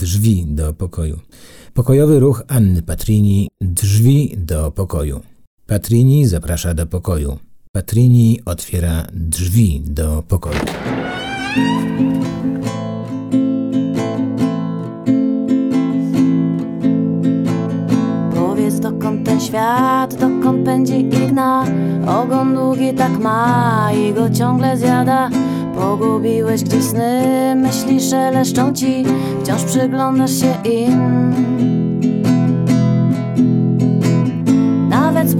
drzwi do pokoju. Pokojowy ruch Anny Patrini drzwi do pokoju. Patrini zaprasza do pokoju. Patrini otwiera drzwi do pokoju. Powiedz dokąd ten świat, dokąd pędzi i gna Ogon długi tak ma i go ciągle zjada Pogubiłeś gdzieś sny, myśli szeleszczą ci? Wciąż przyglądasz się im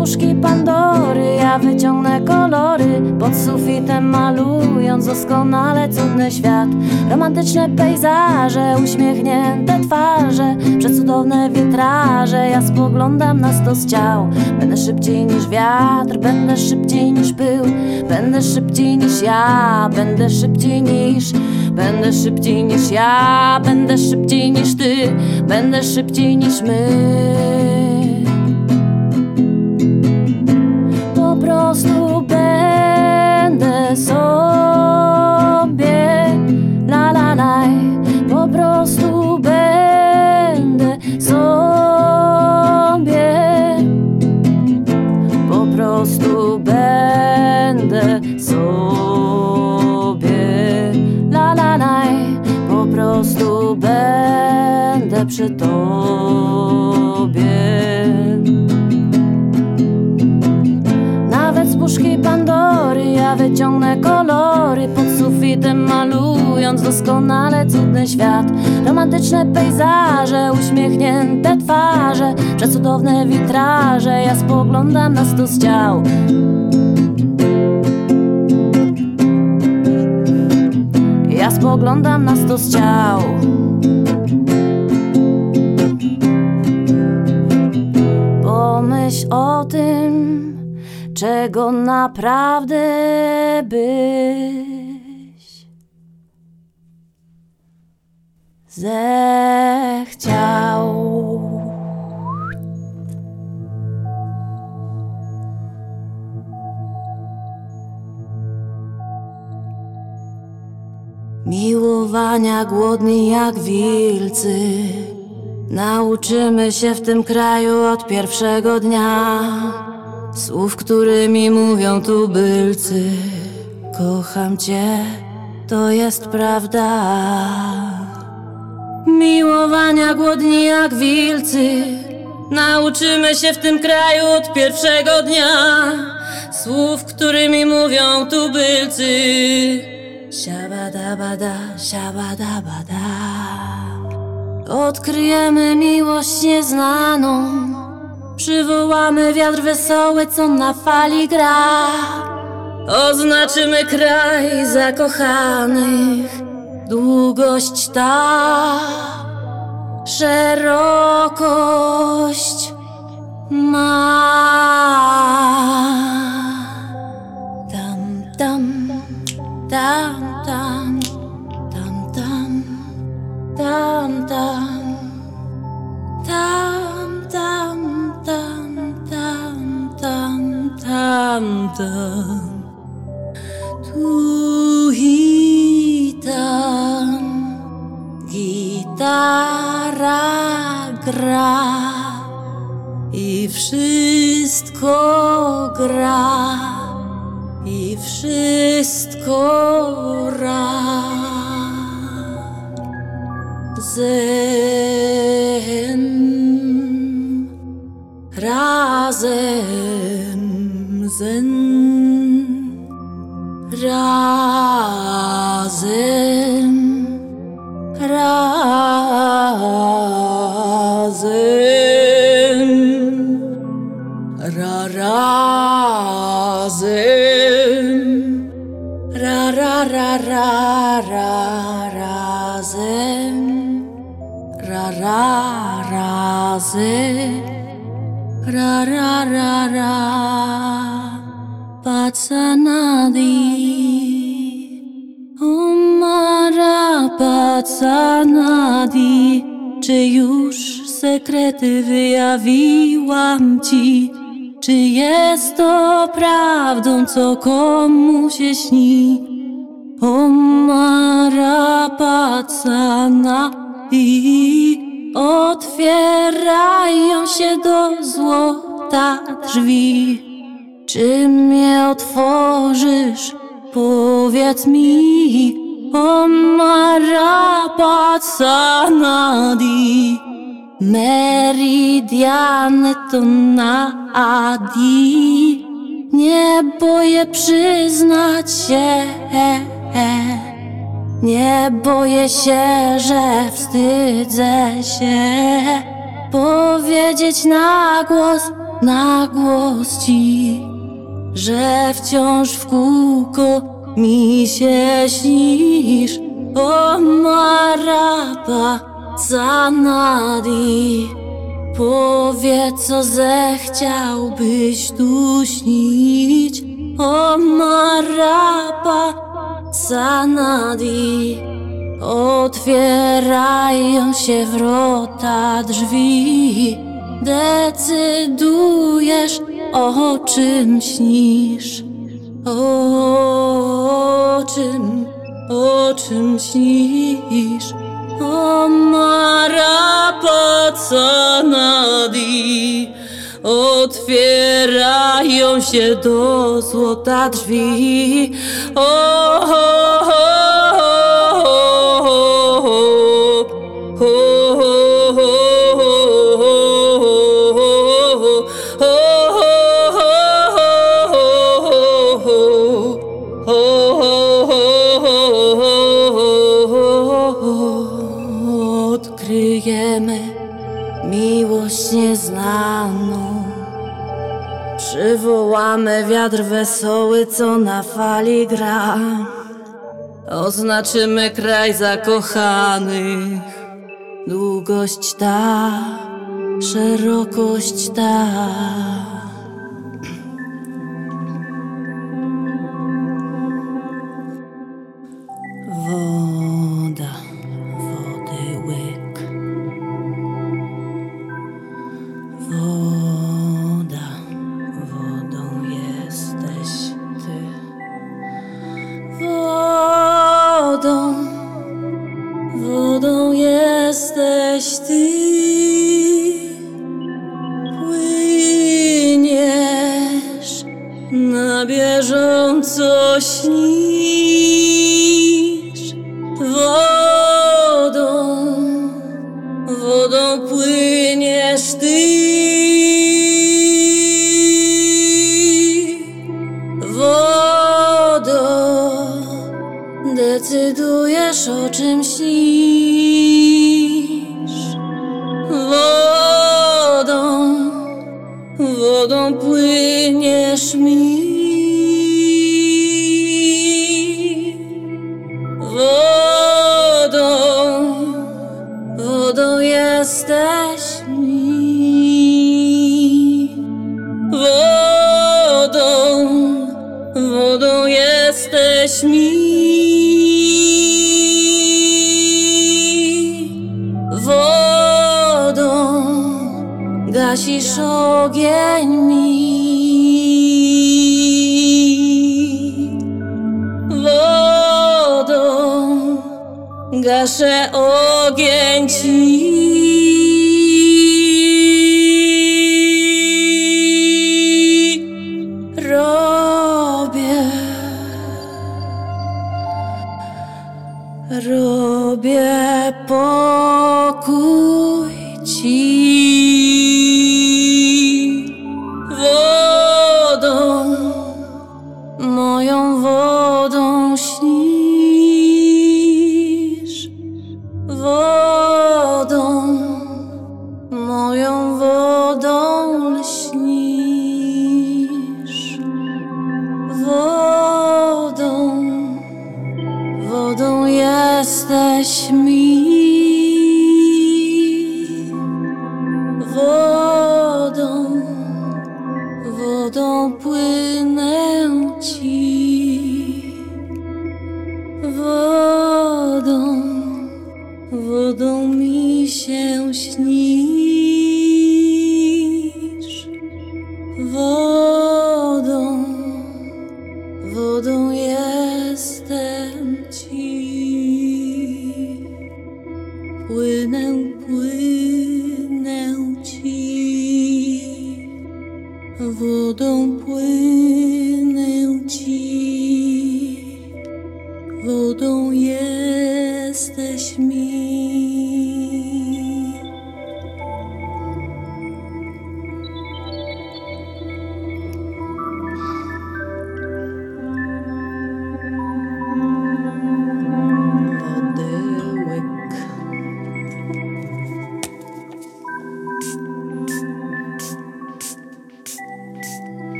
puszki Pandory ja wyciągnę kolory Pod sufitem malując doskonale cudny świat. Romantyczne pejzaże, uśmiechnięte twarze Przecudowne witraże, ja spoglądam na stos ciał. Będę szybciej niż wiatr, będę szybciej niż pył Będę szybciej niż ja, będę szybciej niż Będę szybciej niż ja, będę szybciej niż ty Będę szybciej niż my prostu będę sobie. La la la po prostu będę sobie. Po prostu będę sobie. La la la po prostu będę przy tobie Puszki Pandory ja wyciągnę kolory Pod sufitem malując doskonale cudny świat. Romantyczne pejzaże, uśmiechnięte twarze Przecudowne witraże, ja spoglądam na stos ciał. Ja spoglądam na stos ciał czego naprawdę byś zechciał. Miłowania głodni jak wilcy. Nauczymy się w tym kraju od pierwszego dnia Słów, którymi mówią tubylcy Kocham cię, to jest prawda. Miłowania głodni jak wilcy. Nauczymy się w tym kraju od pierwszego dnia. Słów, którymi mówią tubylcy Siabadabada, siabadabada. Odkryjemy miłość nieznaną Przywołamy wiatr wesoły, co na fali gra. Oznaczymy kraj zakochanych. Długość ta Szerokość ma. Tam, tam, tam, tam Tam, tam tam tam tam tam tam tam tam tam tam tu i tam gitara gra i wszystko gra i wszystko gra. Zen razem zen razem razem ra razem ra ra ra ra ra razem ra ra razem ra ra ra ra pacanadi Omara pacanadi Czy już sekrety wyjawiłam ci? Czy jest to prawdą, co komu się śni? Omara pacana otwierają się do złota drzwi. Czy mnie otworzysz? Powiedz mi, o Marapacanadi, meridiany to na Adi. Nie boję przyznać się, nie boję się, że wstydzę się powiedzieć na głos, na głos ci, że wciąż w kółko mi się śnisz. O marapa, zanadi, powiedz co zechciałbyś tu śnić. O marapa, zanadi, otwierają się wrota drzwi. Decydujesz o czym śnisz. O czym, o czym śnisz? O Marapacanadi Otwierają się do złota drzwi. O, o, o, Odkryjemy Przywołamy wiatr wesoły, co na fali gra. Oznaczymy kraj zakochanych. Długość ta, szerokość ta. özdeşti. Jesteś mi.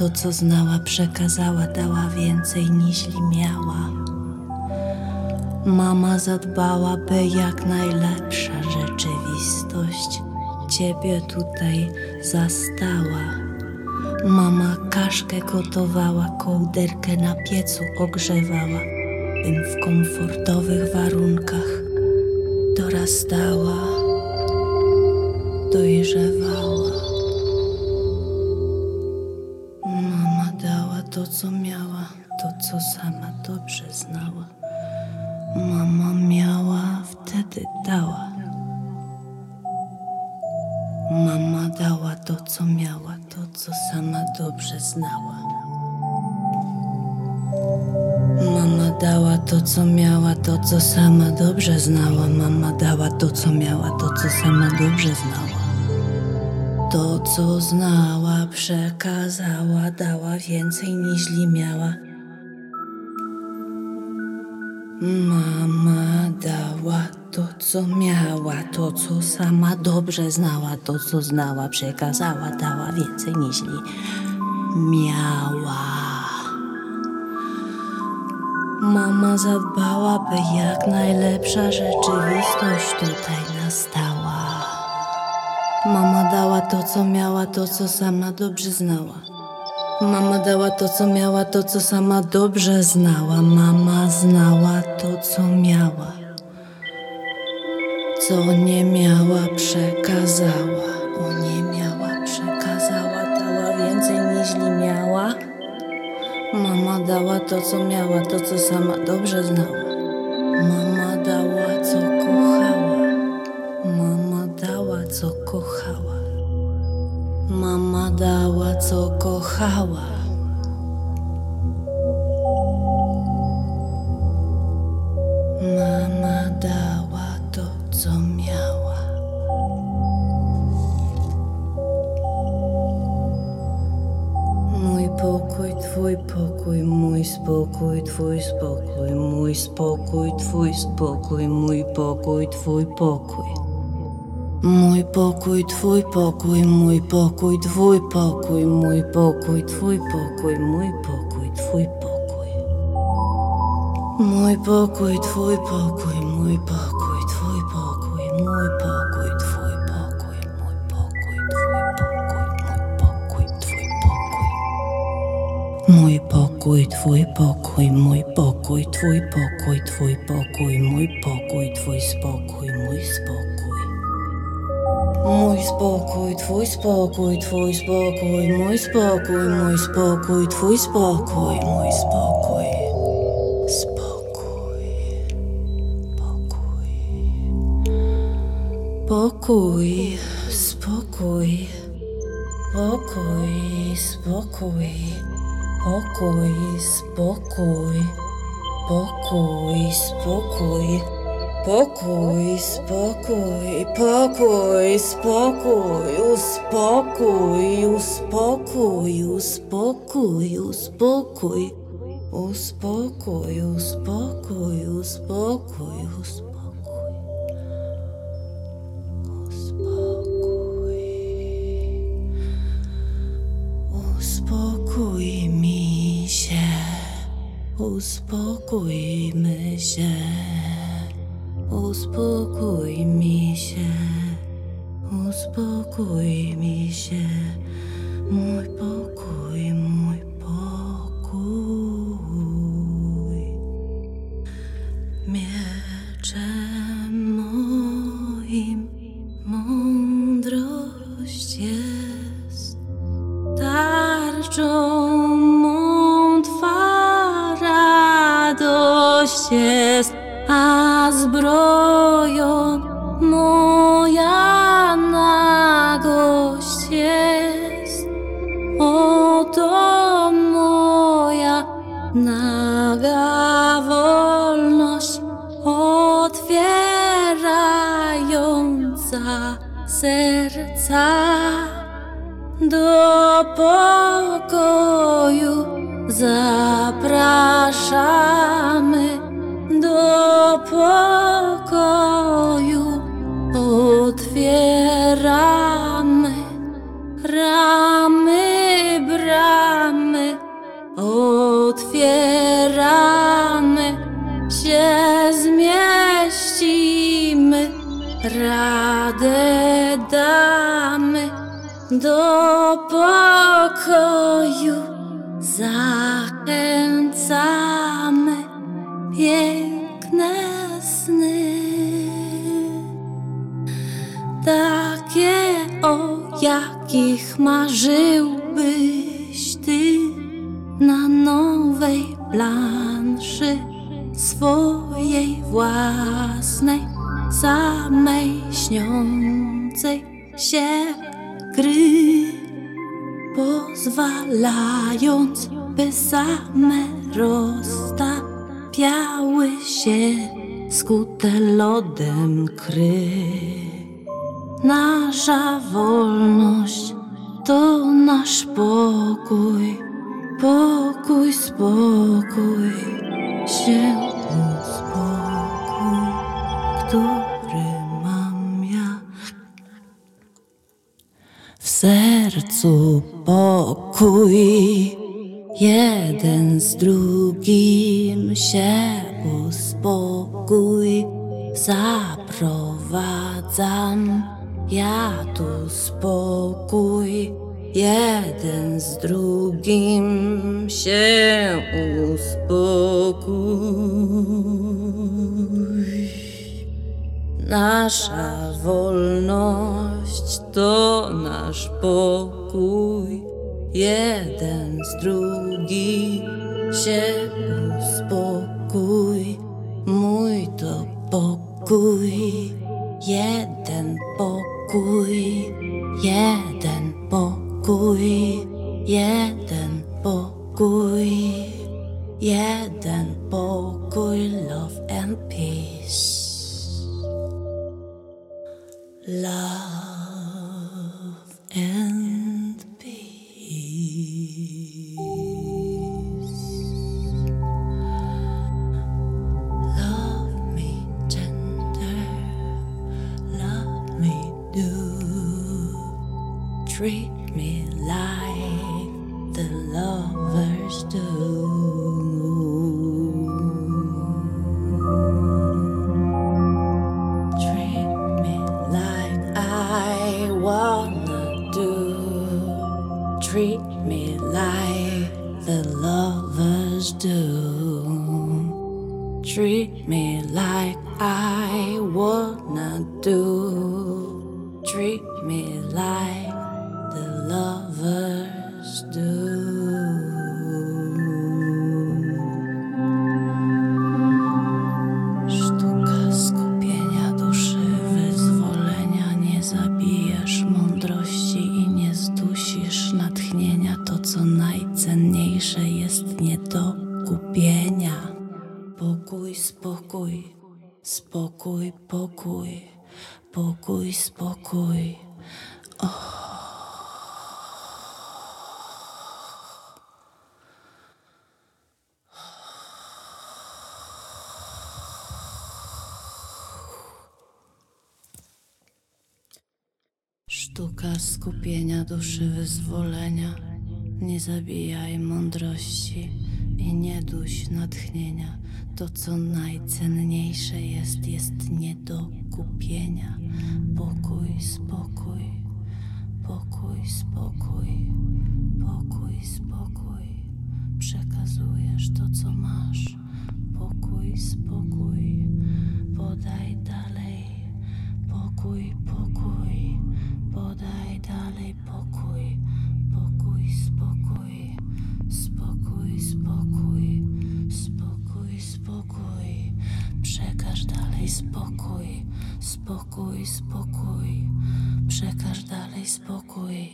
To, co znała, przekazała, dała więcej niż miała. Mama zadbała, by jak najlepsza rzeczywistość ciebie tutaj zastała. Mama kaszkę gotowała, kołderkę na piecu ogrzewała, bym w komfortowych warunkach dorastała dojrzewała. Znała. Mama dała to, co miała, to, co sama dobrze znała. Mama dała to, co miała, to, co sama dobrze znała. To, co znała, przekazała, dała więcej niż miała. Mama dała to, co miała, to, co sama dobrze znała, to, co znała, przekazała, dała więcej niż miała. Mama zadbała, by jak najlepsza rzeczywistość tutaj nastała. Mama dała to, co miała, to, co sama dobrze znała. Mama dała to, co miała, to, co sama dobrze znała. Mama znała to, co miała. Co nie miała, przekazała. Mama dała to, co miała, to, co sama dobrze znała. Mama dała, co kochała. Mama dała, co kochała. Mama dała, co kochała. Mama dała to, co miała. Twój pokój, mój spokój, twój spokój, mój spokój, twój spokój, mój pokój, twój pokój. Mój pokój, twój pokój, mój pokój, twój pokój, mój pokój, twój pokój, mój pokój, twój pokój. Mój pokój, twój pokój, mój pokój, pokój, twój pokój. Mój pokój, twój pokój, twój pokój, mój pokój, twój spokój, mój spokój. Mój spokój, twój spokój, twój spokój, mój spokój, mój spokój, twój spokój, mój spokój. Spokój. Pokój. Pokój, spokój. Pokój, spokój. Pokój, spokój. Pokój, spokój. Pokój, spokój. Pokój, spokój. Uspokój, uspokój, uspokój. Uspokój, uspokój, uspokój, uspokój. Uspokój uspokójmy się, uspokój mi się, uspokój mi się, by same roztapiały się skute lodem kry. Nasza wolność to nasz pokój, pokój, spokój, się uspokój, który mam ja. W sercu pokój, jeden z drugim się uspokój. Zaprowadzam ja tu spokój, jeden z drugim się uspokój. Nasza wolność to nasz pokój. Jeden z drugi się uspokój. Mój to pokój. Jeden pokój. Jeden pokój. Jeden pokój. Jeden pokój. Love and peace. Love and Treat me like the lovers do. Treat me like I wanna do. Treat me like the lovers do. Treat me like I wanna do. Treat me like Zabijaj mądrości i nie duś natchnienia. To, co najcenniejsze jest, jest nie do kupienia. Pokój, spokój, Pokój, spokój, pokój, spokój. Przekazujesz to, co masz. Pokój, spokój, podaj dalej. Pokój, pokój, podaj dalej. Pokój, spokój, spokój, spokój, spokój, spokój. Przekaż dalej spokój, spokój, spokój. Przekaż dalej spokój,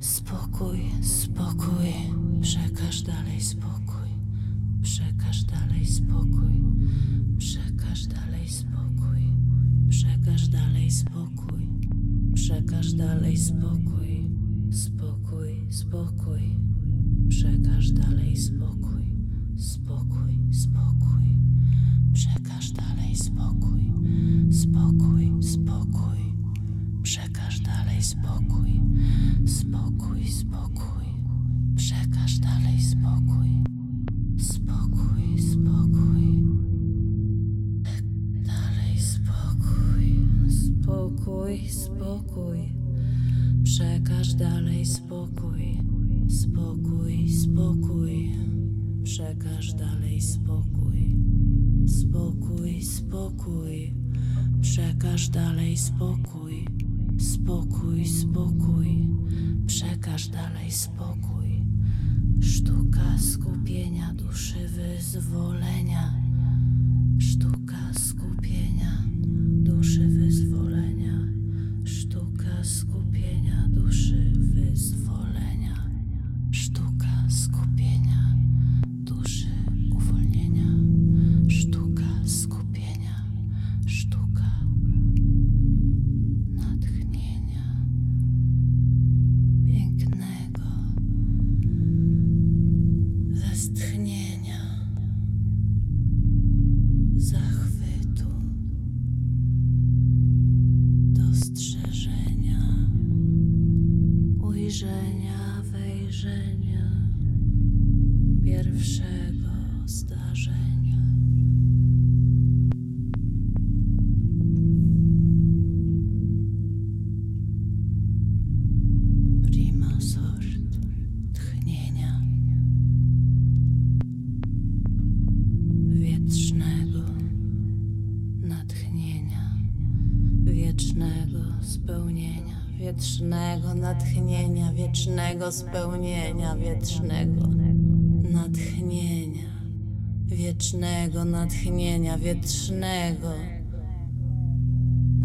spokój, spokój. Przekaż dalej spokój, przekaż dalej spokój, przekaż dalej spokój, przekaż dalej spokój, przekaż dalej spokój, spokój. Przekaż dalej spokój, spokój, spokój. Przekaż dalej spokój, spokój, spokój. Przekaż dalej spokój, spokój, spokój. Przekaż dalej spokój, spokój, spokój. Dalej spokój, spokój, spokój. Spokój, spokój, spokój. Przekaż dalej spokój, spokój, spokój. Przekaż dalej spokój, spokój, spokój. Przekaż dalej spokój. Sztuka skupienia duszy wyzwolenia. Sztuka skupienia duszy wyzwolenia. Sort tchnienia. Wietrznego natchnienia, wiecznego spełnienia, wiecznego natchnienia, wiecznego spełnienia, wiecznego natchnienia, wiecznego natchnienia, wiecznego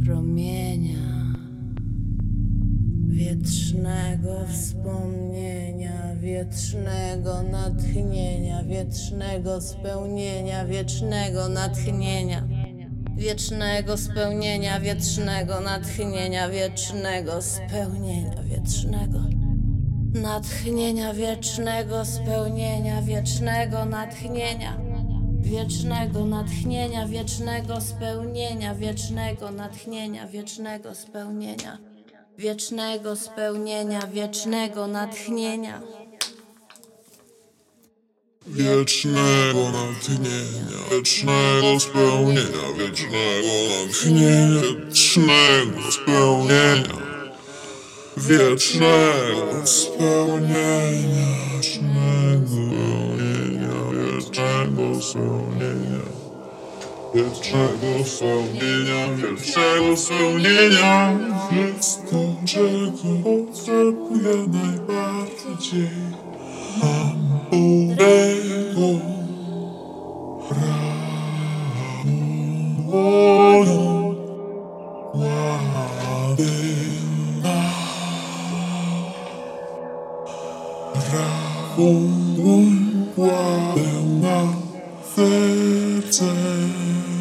promienia wietrznego wspomnienia, wiecznego natchnienia, wiecznego spełnienia, wiecznego natchnienia, wiecznego spełnienia, wiecznego natchnienia, wiecznego spełnienia, wiecznego natchnienia, wiecznego spełnienia, wiecznego natchnienia. Wiecznego natchnienia, wiecznego spełnienia, wiecznego natchnienia, wiecznego spełnienia wiecznego spełnienia, wiecznego natchnienia. Wiecznego natchnienia, wiecznego spełnienia, wiecznego natchnienia, wiecznego spełnienia, wiecznego spełnienia, wiecznego spełnienia, wiecznego spełnienia, wiecznego spełnienia, jest to, czego potrzebuję najbardziej. Mam Bożego prawo ładyna. Prawo serce.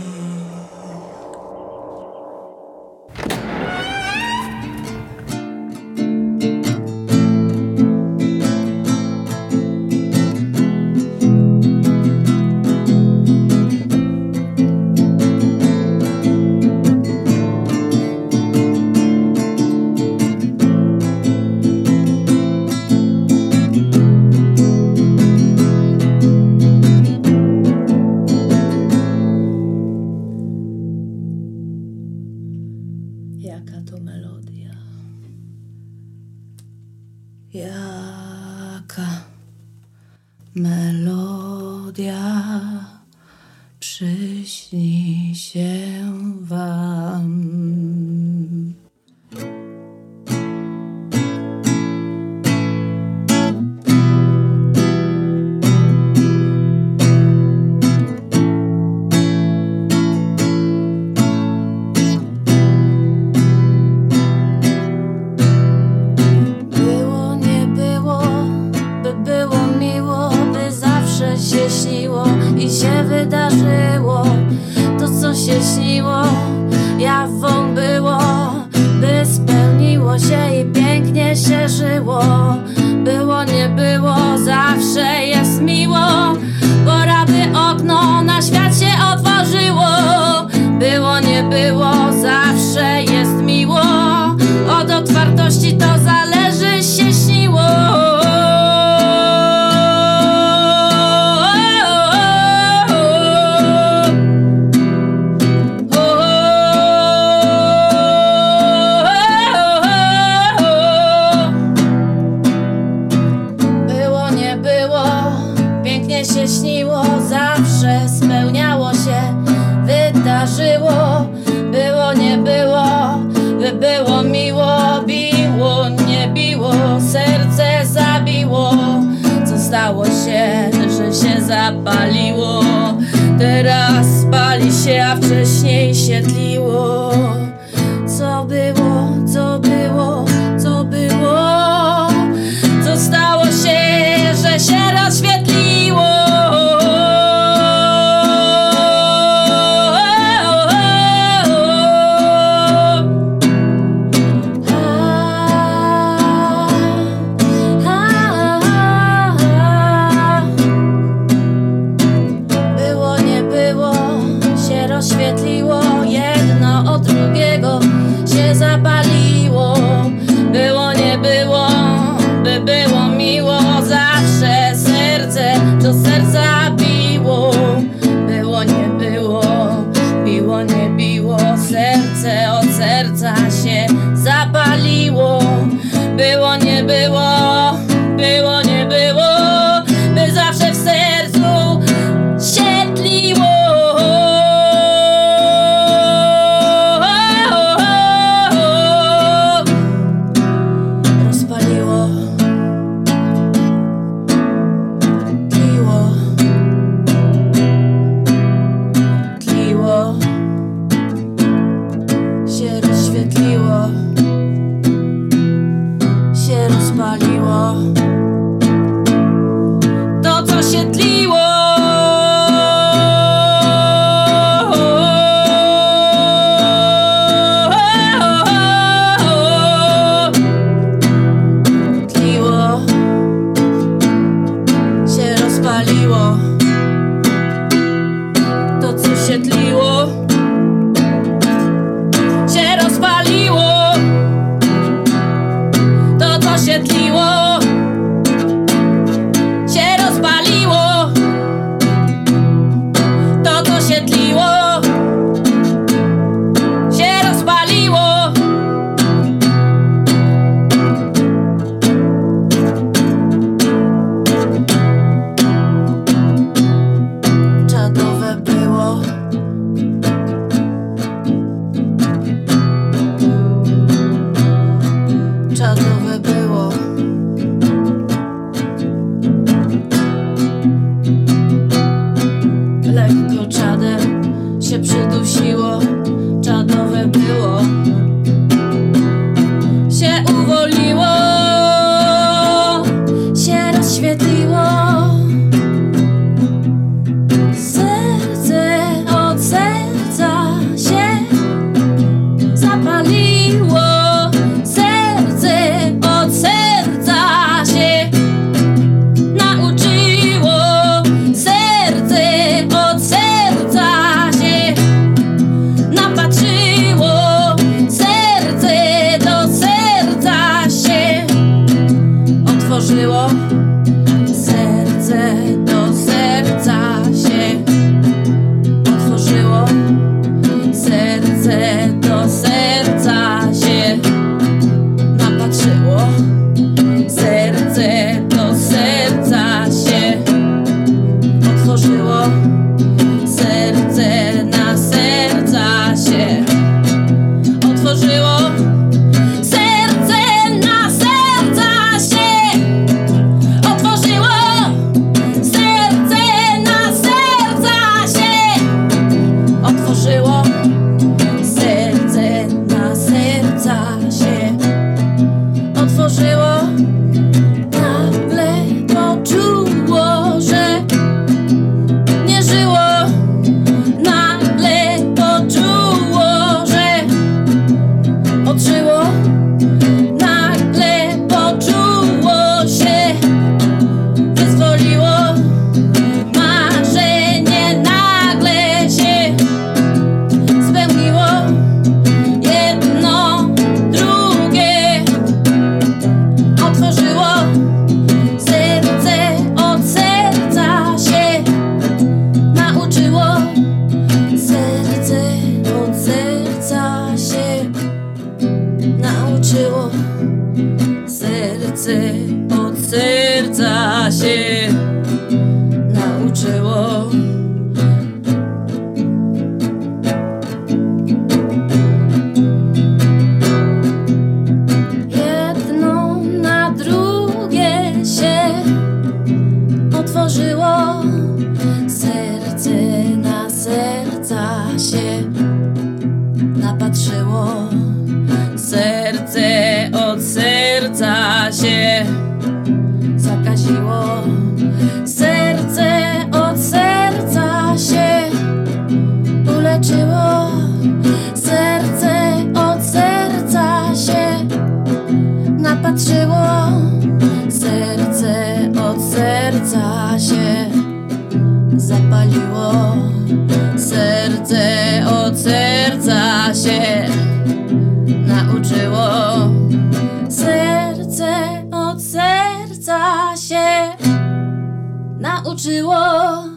Nauczyło.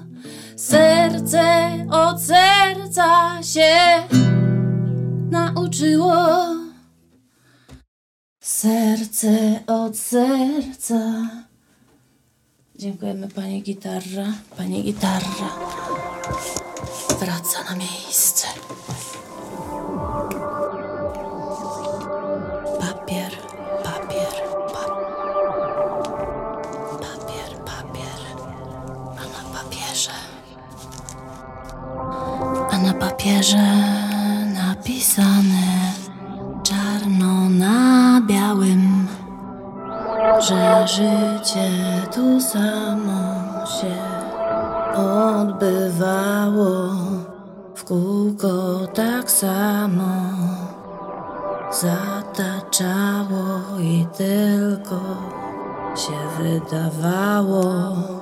Serce od serca się nauczyło. Serce od serca. Dziękujemy pani gitarra. Pani gitarra wraca na miejsce. Papierze napisane czarno na białym, że życie tu samo się odbywało w kółko tak samo zataczało i tylko się wydawało.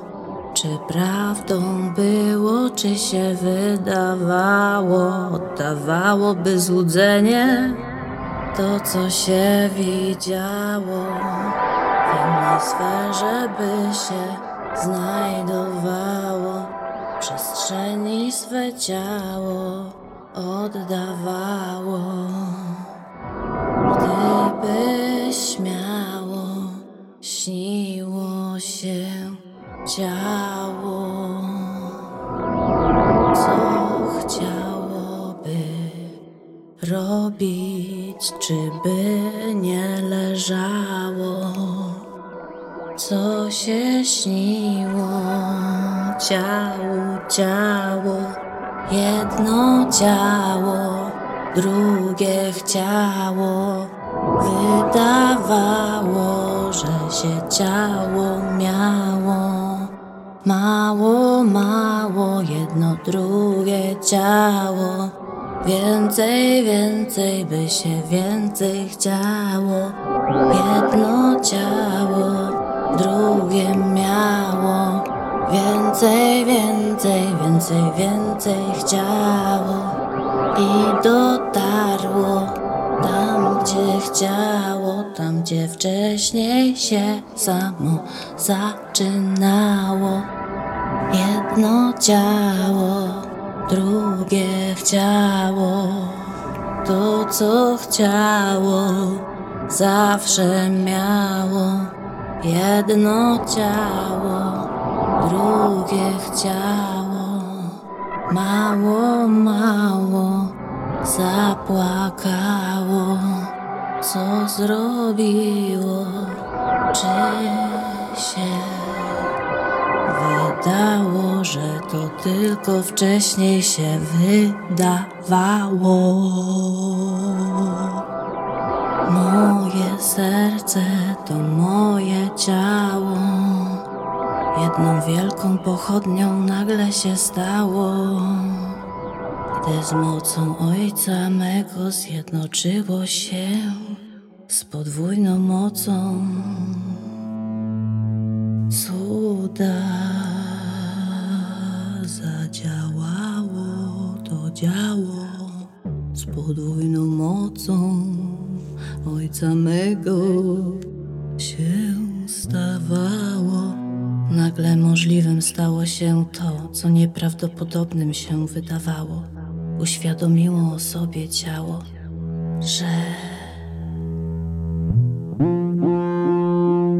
Czy prawdą było, czy się wydawało? Oddawałoby złudzenie to, co się widziało. W innej sferze by się znajdowało, w przestrzeni swe ciało oddawało. Gdyby śmiało śniło się ciało, co chciałoby robić, czy by nie leżało, co się śniło ciału, ciało, jedno ciało, drugie chciało, wydawało, że się ciało miało. Mało, mało, jedno, drugie ciało. Więcej, więcej, by się więcej chciało. Jedno ciało, drugie miało. Więcej, więcej, więcej, więcej chciało. I dotarło tam, gdzie chciało, tam, gdzie wcześniej się samo zaczynało. Jedno ciało, drugie chciało. To, co chciało, zawsze miało. Jedno ciało, drugie chciało. Mało, mało zapłakało. Co zrobiło? Czy się wydało, że to tylko wcześniej się wydawało? Moje serce to moje ciało. Jedną wielką pochodnią nagle się stało. Gdy z mocą ojca mego zjednoczyło się z podwójną mocą cuda zadziałało to działo z podwójną mocą ojca mego się stawało. Nagle możliwym stało się to, co nieprawdopodobnym się wydawało. Uświadomiło sobie ciało, że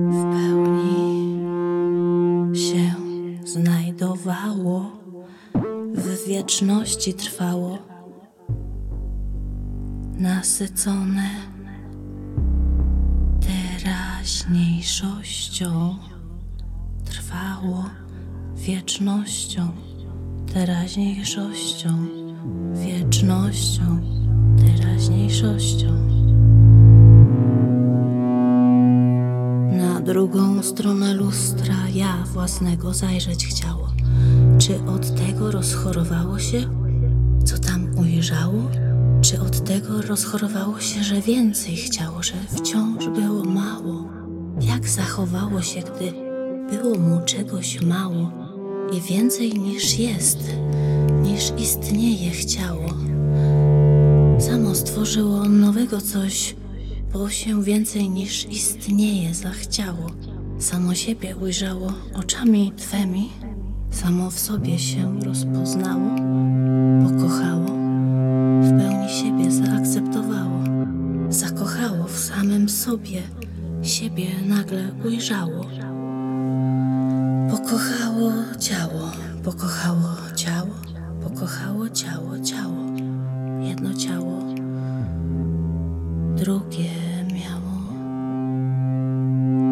w pełni zachowało, w wieczności trwało, nasycone teraźniejszością, trwało wiecznością, teraźniejszością, wiecznością, teraźniejszością. Na drugą stronę lustra ja własnego zajrzeć chciało. Czy od tego rozchorowało się, co tam ujrzało? Czy od tego rozchorowało się, że więcej chciało, że wciąż było mało? Jak zachowało się, gdy było mu czegoś mało i więcej niż jest, niż istnieje chciało? Samo stworzyło nowego coś, bo się więcej niż istnieje zachciało. Samo siebie ujrzało oczami twemi, samo w sobie się rozpoznało, pokochało, w pełni siebie zaakceptowało, zakochało w samym sobie, siebie nagle ujrzało. Pokochało ciało, pokochało ciało, pokochało ciało, ciało, jedno ciało, drugie miało,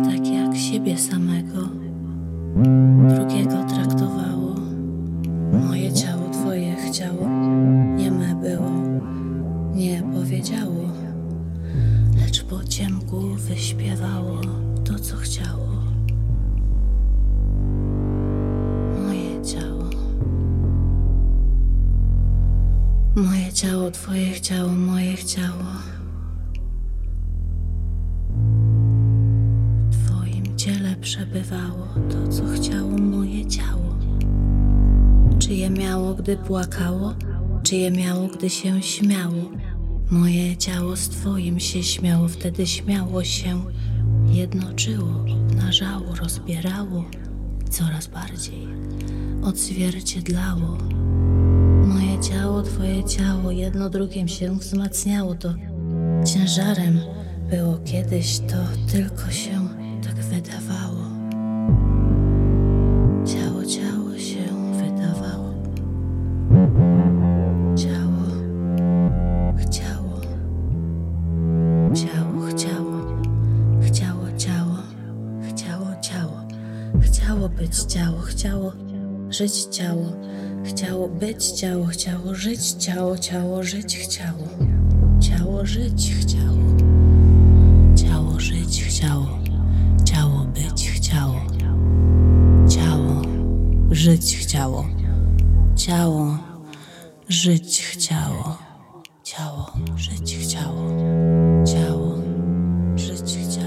tak jak siebie samego, drugiego traktowało. Moje ciało, twoje chciało, nieme było, nie powiedziało, lecz po ciemku wyśpiewało to, co chciało. Ciało, twoje chciało, moje chciało. W twoim ciele przebywało to, co chciało moje ciało. Czy je miało, gdy płakało, czy je miało, gdy się śmiało? Moje ciało z twoim się śmiało, wtedy śmiało się, jednoczyło, obnażało, rozbierało coraz bardziej odzwierciedlało. Ciało, twoje ciało, jedno drugim się wzmacniało, to ciężarem było kiedyś, to tylko się żyć ciało. Ciało żyć chciało. Ciało żyć chciało. Ciało żyć chciało. Ciało być chciało. Ciało żyć chciało. Ciało żyć chciało. Ciało żyć chciało. Ciało żyć chciało.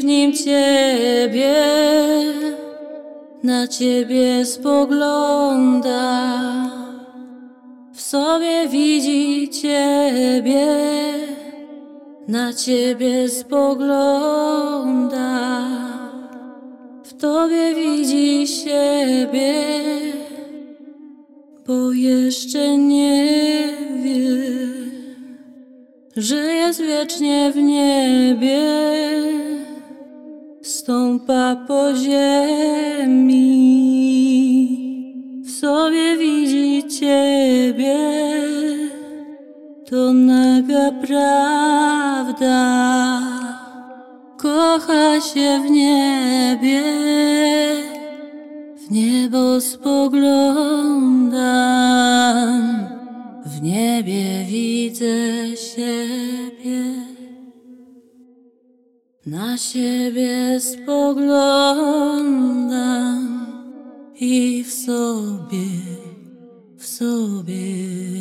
W nim ciebie. na ciebie spogląda, w sobie widzi ciebie, na ciebie spogląda, w tobie widzi siebie, bo jeszcze nie wie, że jest wiecznie w niebie stąpa po ziemi, w sobie widzi Ciebie, to naga prawda, kocha się w niebie, w niebo spoglądam, w niebie widzę siebie. Na siebie spoglądam i w sobie, w sobie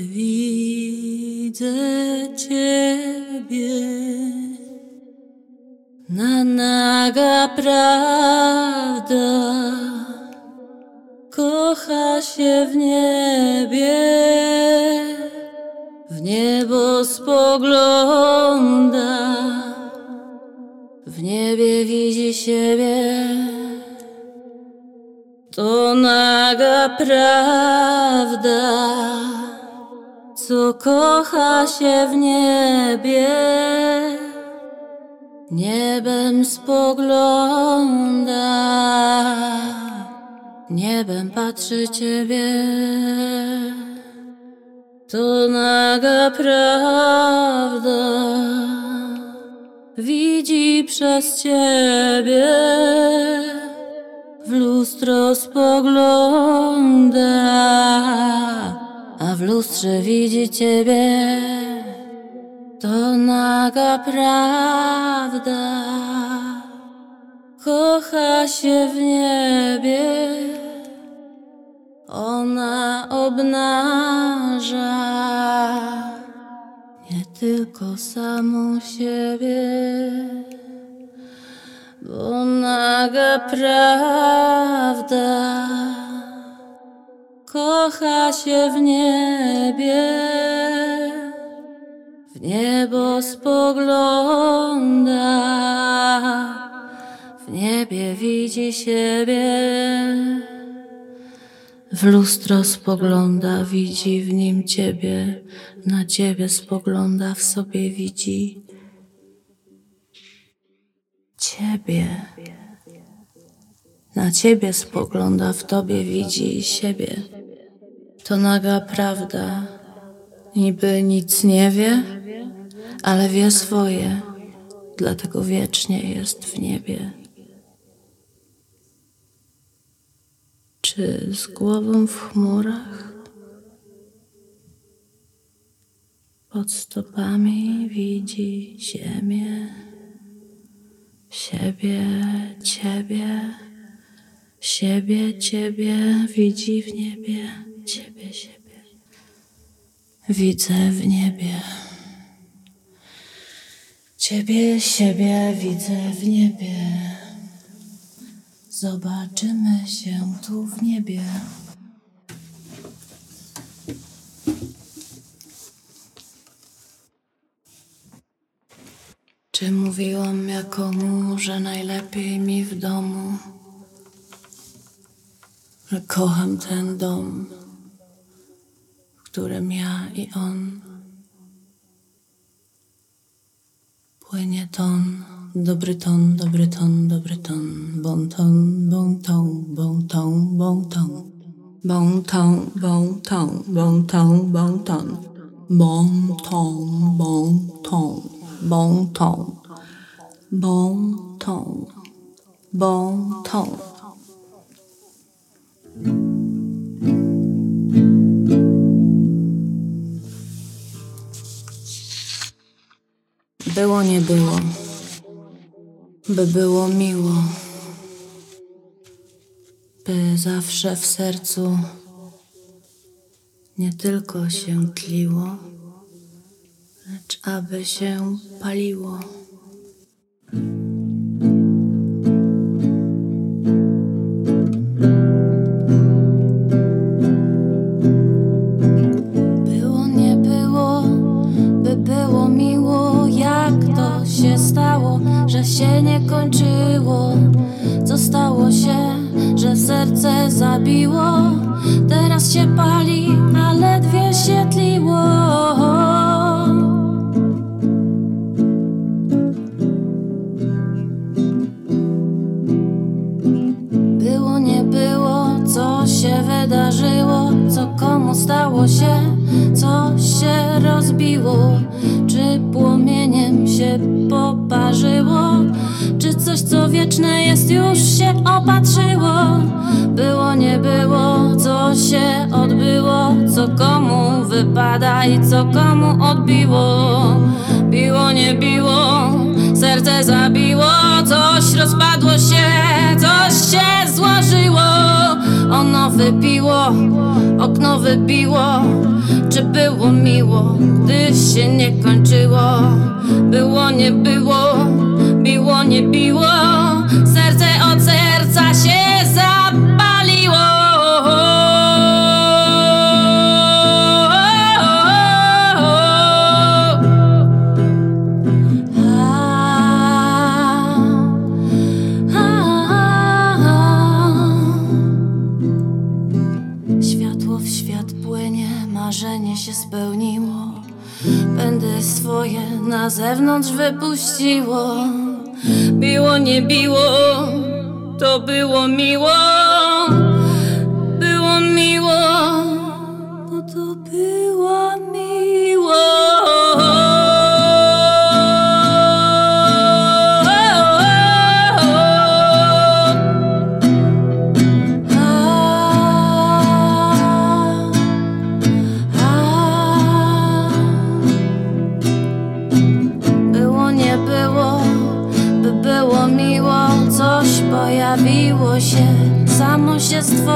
widzę Ciebie. Na naga prawda kocha się w niebie, w niebo spogląda. W niebie widzi siebie, to naga prawda, co kocha się w niebie. Niebem spogląda, niebem patrzy ciebie. To naga prawda widzi przez ciebie, w lustro spogląda, a w lustrze widzi ciebie. To naga prawda, kocha się w niebie, ona obnaża tylko samą siebie, bo naga prawda kocha się w niebie, w niebo spogląda, w niebie widzi siebie. W lustro spogląda, widzi w nim ciebie, na ciebie spogląda, w sobie widzi ciebie. Na ciebie spogląda, w tobie widzi siebie. To naga prawda, niby nic nie wie, ale wie swoje, dlatego wiecznie jest w niebie. Czy z głową w chmurach? Pod stopami widzi ziemię, siebie, ciebie, siebie, ciebie, widzi w niebie, ciebie, siebie. Widzę w niebie. Ciebie, siebie widzę w niebie. Zobaczymy się tu w niebie. Czy mówiłam jakomu, że najlepiej mi w domu, że kocham ten dom, w którym ja i on płynie ton. Dobry ton, dobry ton, dobry ton, bon ton, bon ton, bon ton, bon ton, bon ton, bon ton, bon ton, bon ton, bon ton, bon ton, bon ton, bon ton, bon ton. Było, nie było. By było miło, by zawsze w sercu nie tylko się tliło, lecz aby się paliło. Było, nie było, by było miło, jak to się stało, że się nie kończyło. Co stało się, że serce zabiło? Teraz się pali, a ledwie się tliło. Komu stało się, co się rozbiło, czy płomieniem się poparzyło, czy coś, co wieczne jest, już się opatrzyło. Było, nie było, co się odbyło, co komu wypada i co komu odbiło. Biło, nie biło, serce zabiło, coś rozpadło się, coś się złożyło. Ono wypiło, okno wybiło. Czy było miło, gdy się nie kończyło? Było, nie było, biło, nie biło. Serce od serca się zewnątrz wypuściło. Biło, nie biło, to było miło. Było miło,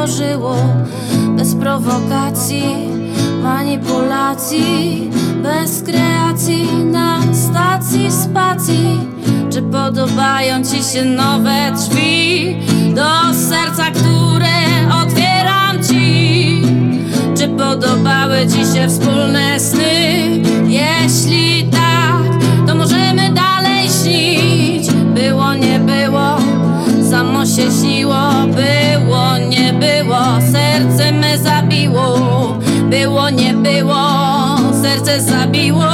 się stworzyło, bez prowokacji, manipulacji, bez kreacji na stacji spacji. Czy podobają ci się nowe drzwi do serca, które otwieram ci? Czy podobały ci się wspólne sny? Zabiło. Było, nie było, serce zabiło.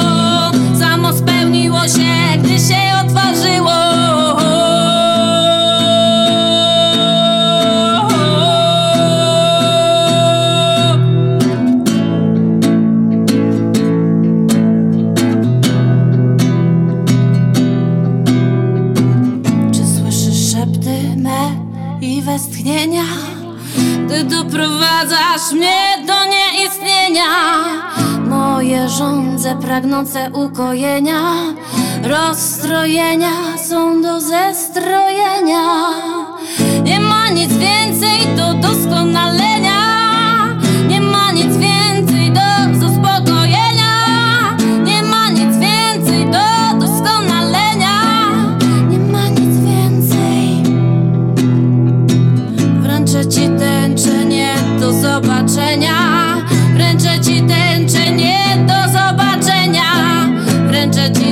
Samo spełniło się, gdy się mnie do nieistnienia. Moje żądze pragnące ukojenia Rozstrojenia są do zestrojenia. Nie ma nic więcej do doskonalenia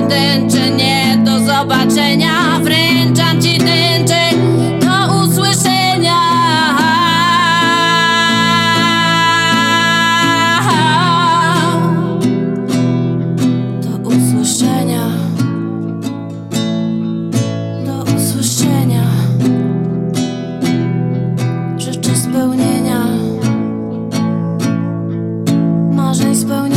Tęczę nie do zobaczenia. Wręczam ci tęczę do usłyszenia. Do usłyszenia. Do usłyszenia. Życzę spełnienia. Marzeń spełnienia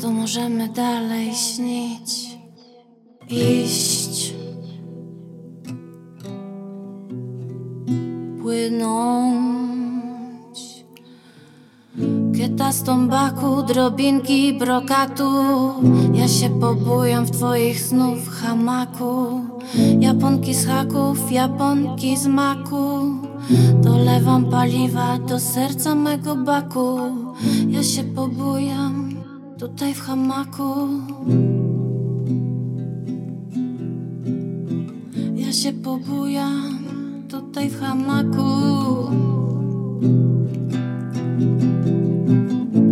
to możemy dalej śnić, iść, płynąć. Kieta z tombaku, drobinki brokatu. Ja się pobujam w twoich snów hamaku. Japonki z haków, japonki z maku. Dolewam paliwa do serca mego baku. Ja się pobujam tutaj w hamaku. Ja się pobujam tutaj w hamaku.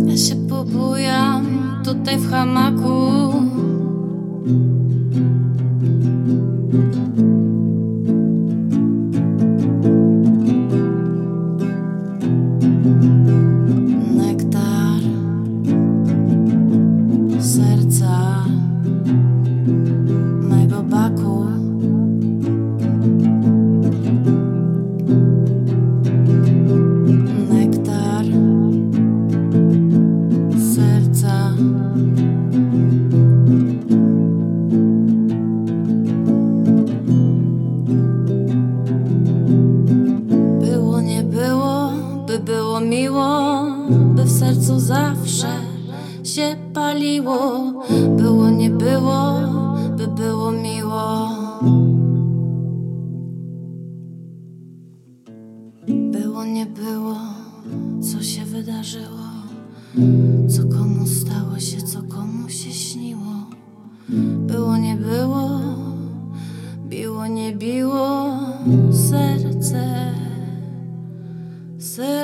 Ja się pobujam tutaj w hamaku.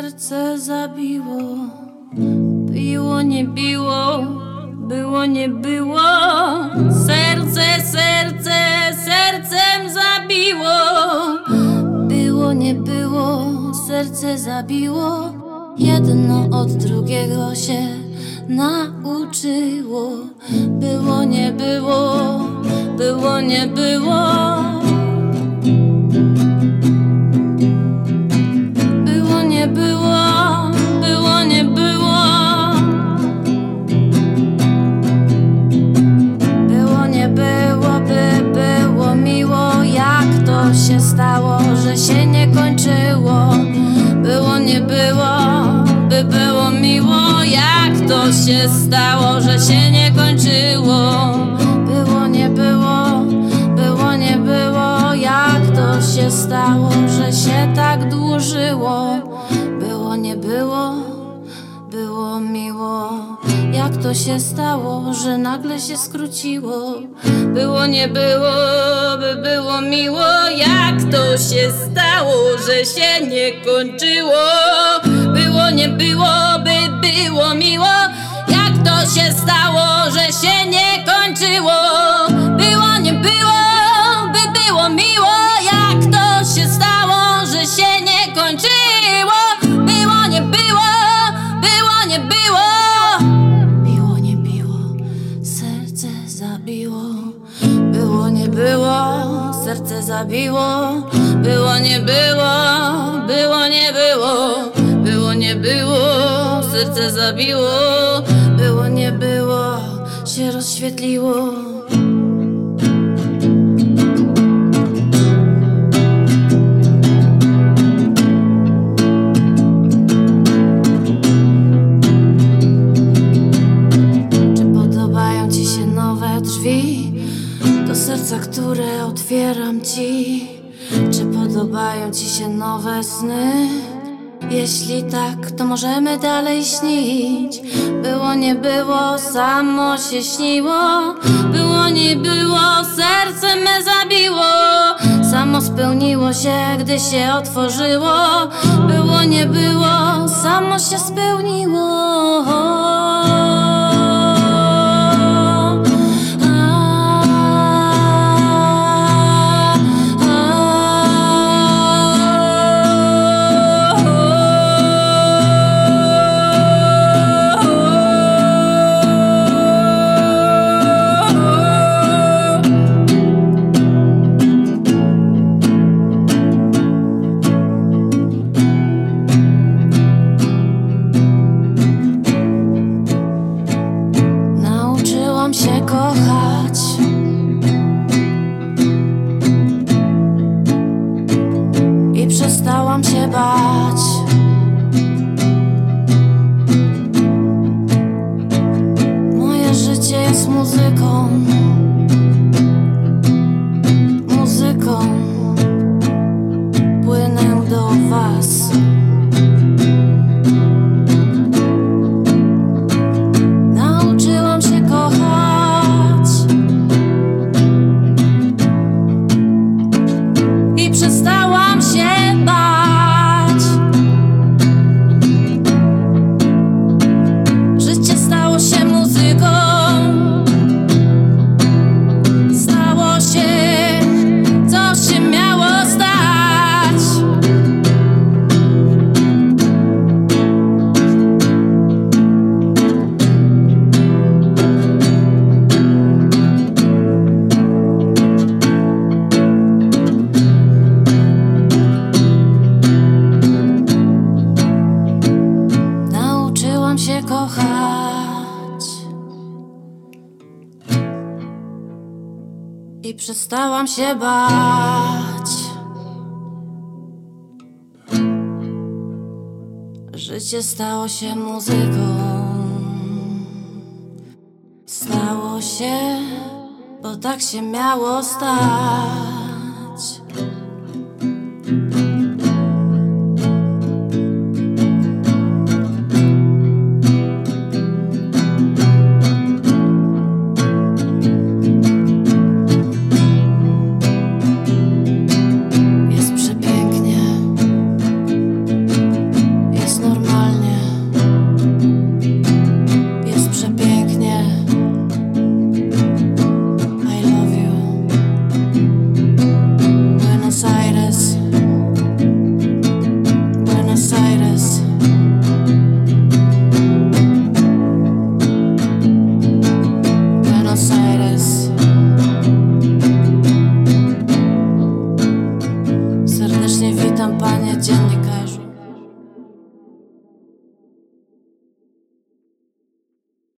Serce zabiło. Biło, nie biło, było, nie było, serce, serce, sercem zabiło. Było, nie było, serce zabiło. Jedno od drugiego się nauczyło. Było, nie było, było, nie było. Było, było, nie było. Było, nie było, by było miło. Jak to się stało, że się nie kończyło? Było, nie było, by było miło. Jak to się stało, że się nie kończyło? Było, nie było, było, nie było. Jak to się stało, że się tak dłużyło? Było, było miło. Jak to się stało, że nagle się skróciło? Było, nie było, by było miło. Jak to się stało, że się nie kończyło? Było, nie było, by było miło. Jak to się stało, że się nie kończyło? Było, nie było, by było miło. Serce zabiło. Było, nie było, było, nie było. Było, nie było, serce zabiło. Było, nie było, się rozświetliło. Podobają ci się nowe sny? Jeśli tak, to możemy dalej śnić. Było, nie było, samo się śniło. Było, nie było, serce me zabiło. Samo spełniło się, gdy się otworzyło. Było, nie było, samo się spełniło. Przestałam się bać. Przestałam się bać. Życie stało się muzyką. Stało się, bo tak się miało stać.